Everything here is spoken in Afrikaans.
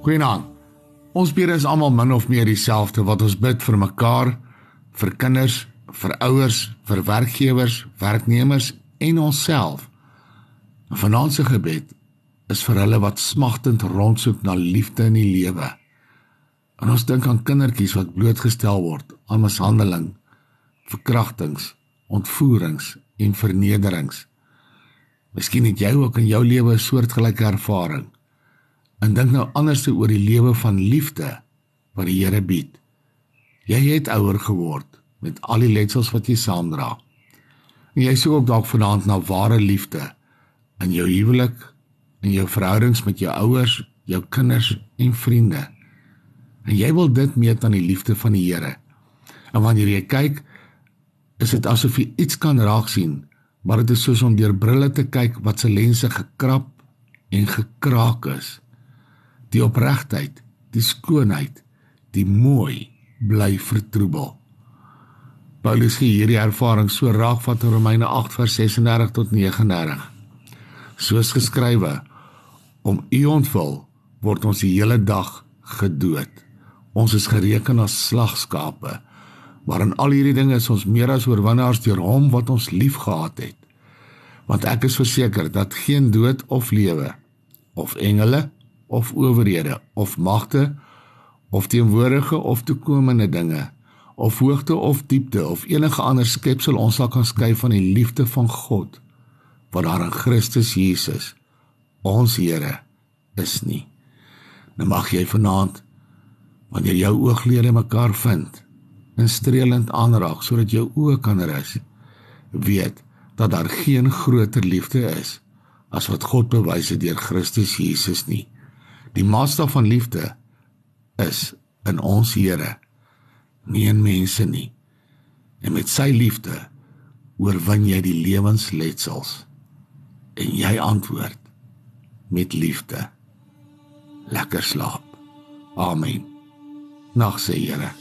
Goeienaand. Ons bid is almal min of meer dieselfde wat ons bid vir mekaar, vir kinders, vir ouers, vir werkgewers, werknemers en onsself. Vanaand se gebed is vir hulle wat smagtend rondsoek na liefde in die lewe. En ons dink aan kindertjies wat blootgestel word aan mishandeling, verkrachtings, ontvoerings en vernederings. Miskien het jy ook in jou lewe 'n soortgelyke ervaring. En dink nou anders oor die lewe van liefde wat die Here bied. Jy het ouer geword met al die letsels wat jy saamdra. En jy soek ook dalk vanaand na ware liefde in jou huwelik, in jou verhoudings met jou ouers, jou kinders en vriende. En jy wil dit meet aan die liefde van die Here. En wanneer jy kyk, is dit asof jy iets kan raak sien, maar dit is soos om deur brille te kyk wat se lense gekrap en gekraak is die opregtheid, die skoonheid, die mooi bly vertroebel. Paulus gee hierdie ervaring so raak van Romeine 8 vers 36 tot 39. Soos geskrywe: Om u ontwil word ons die hele dag gedood. Ons is gereken as slagskape. Maar in al hierdie dinge is ons meer as oorwinnaars deur hom wat ons liefgehad het. Want ek is verseker dat geen dood of lewe of engele of owerhede of magte of teenwoordige of toekomende dinge of hoogte of diepte of enige ander skepsel ons sal kan skei van die liefde van God wat daar in Christus Jesus ons Here is nie. Nou mag jy vanaand wanneer jou ooglede mekaar vind en streelend aanraak sodat jou oë kan rus weet dat daar geen groter liefde is as wat God bewys het deur Christus Jesus nie. Die maatstaf van liefde is in ons Here, nie in mense nie. En met sy liefde oorwin jy die lewensletsels. En jy antwoord met liefde. Lekker slaap. Amen. Nag se Here.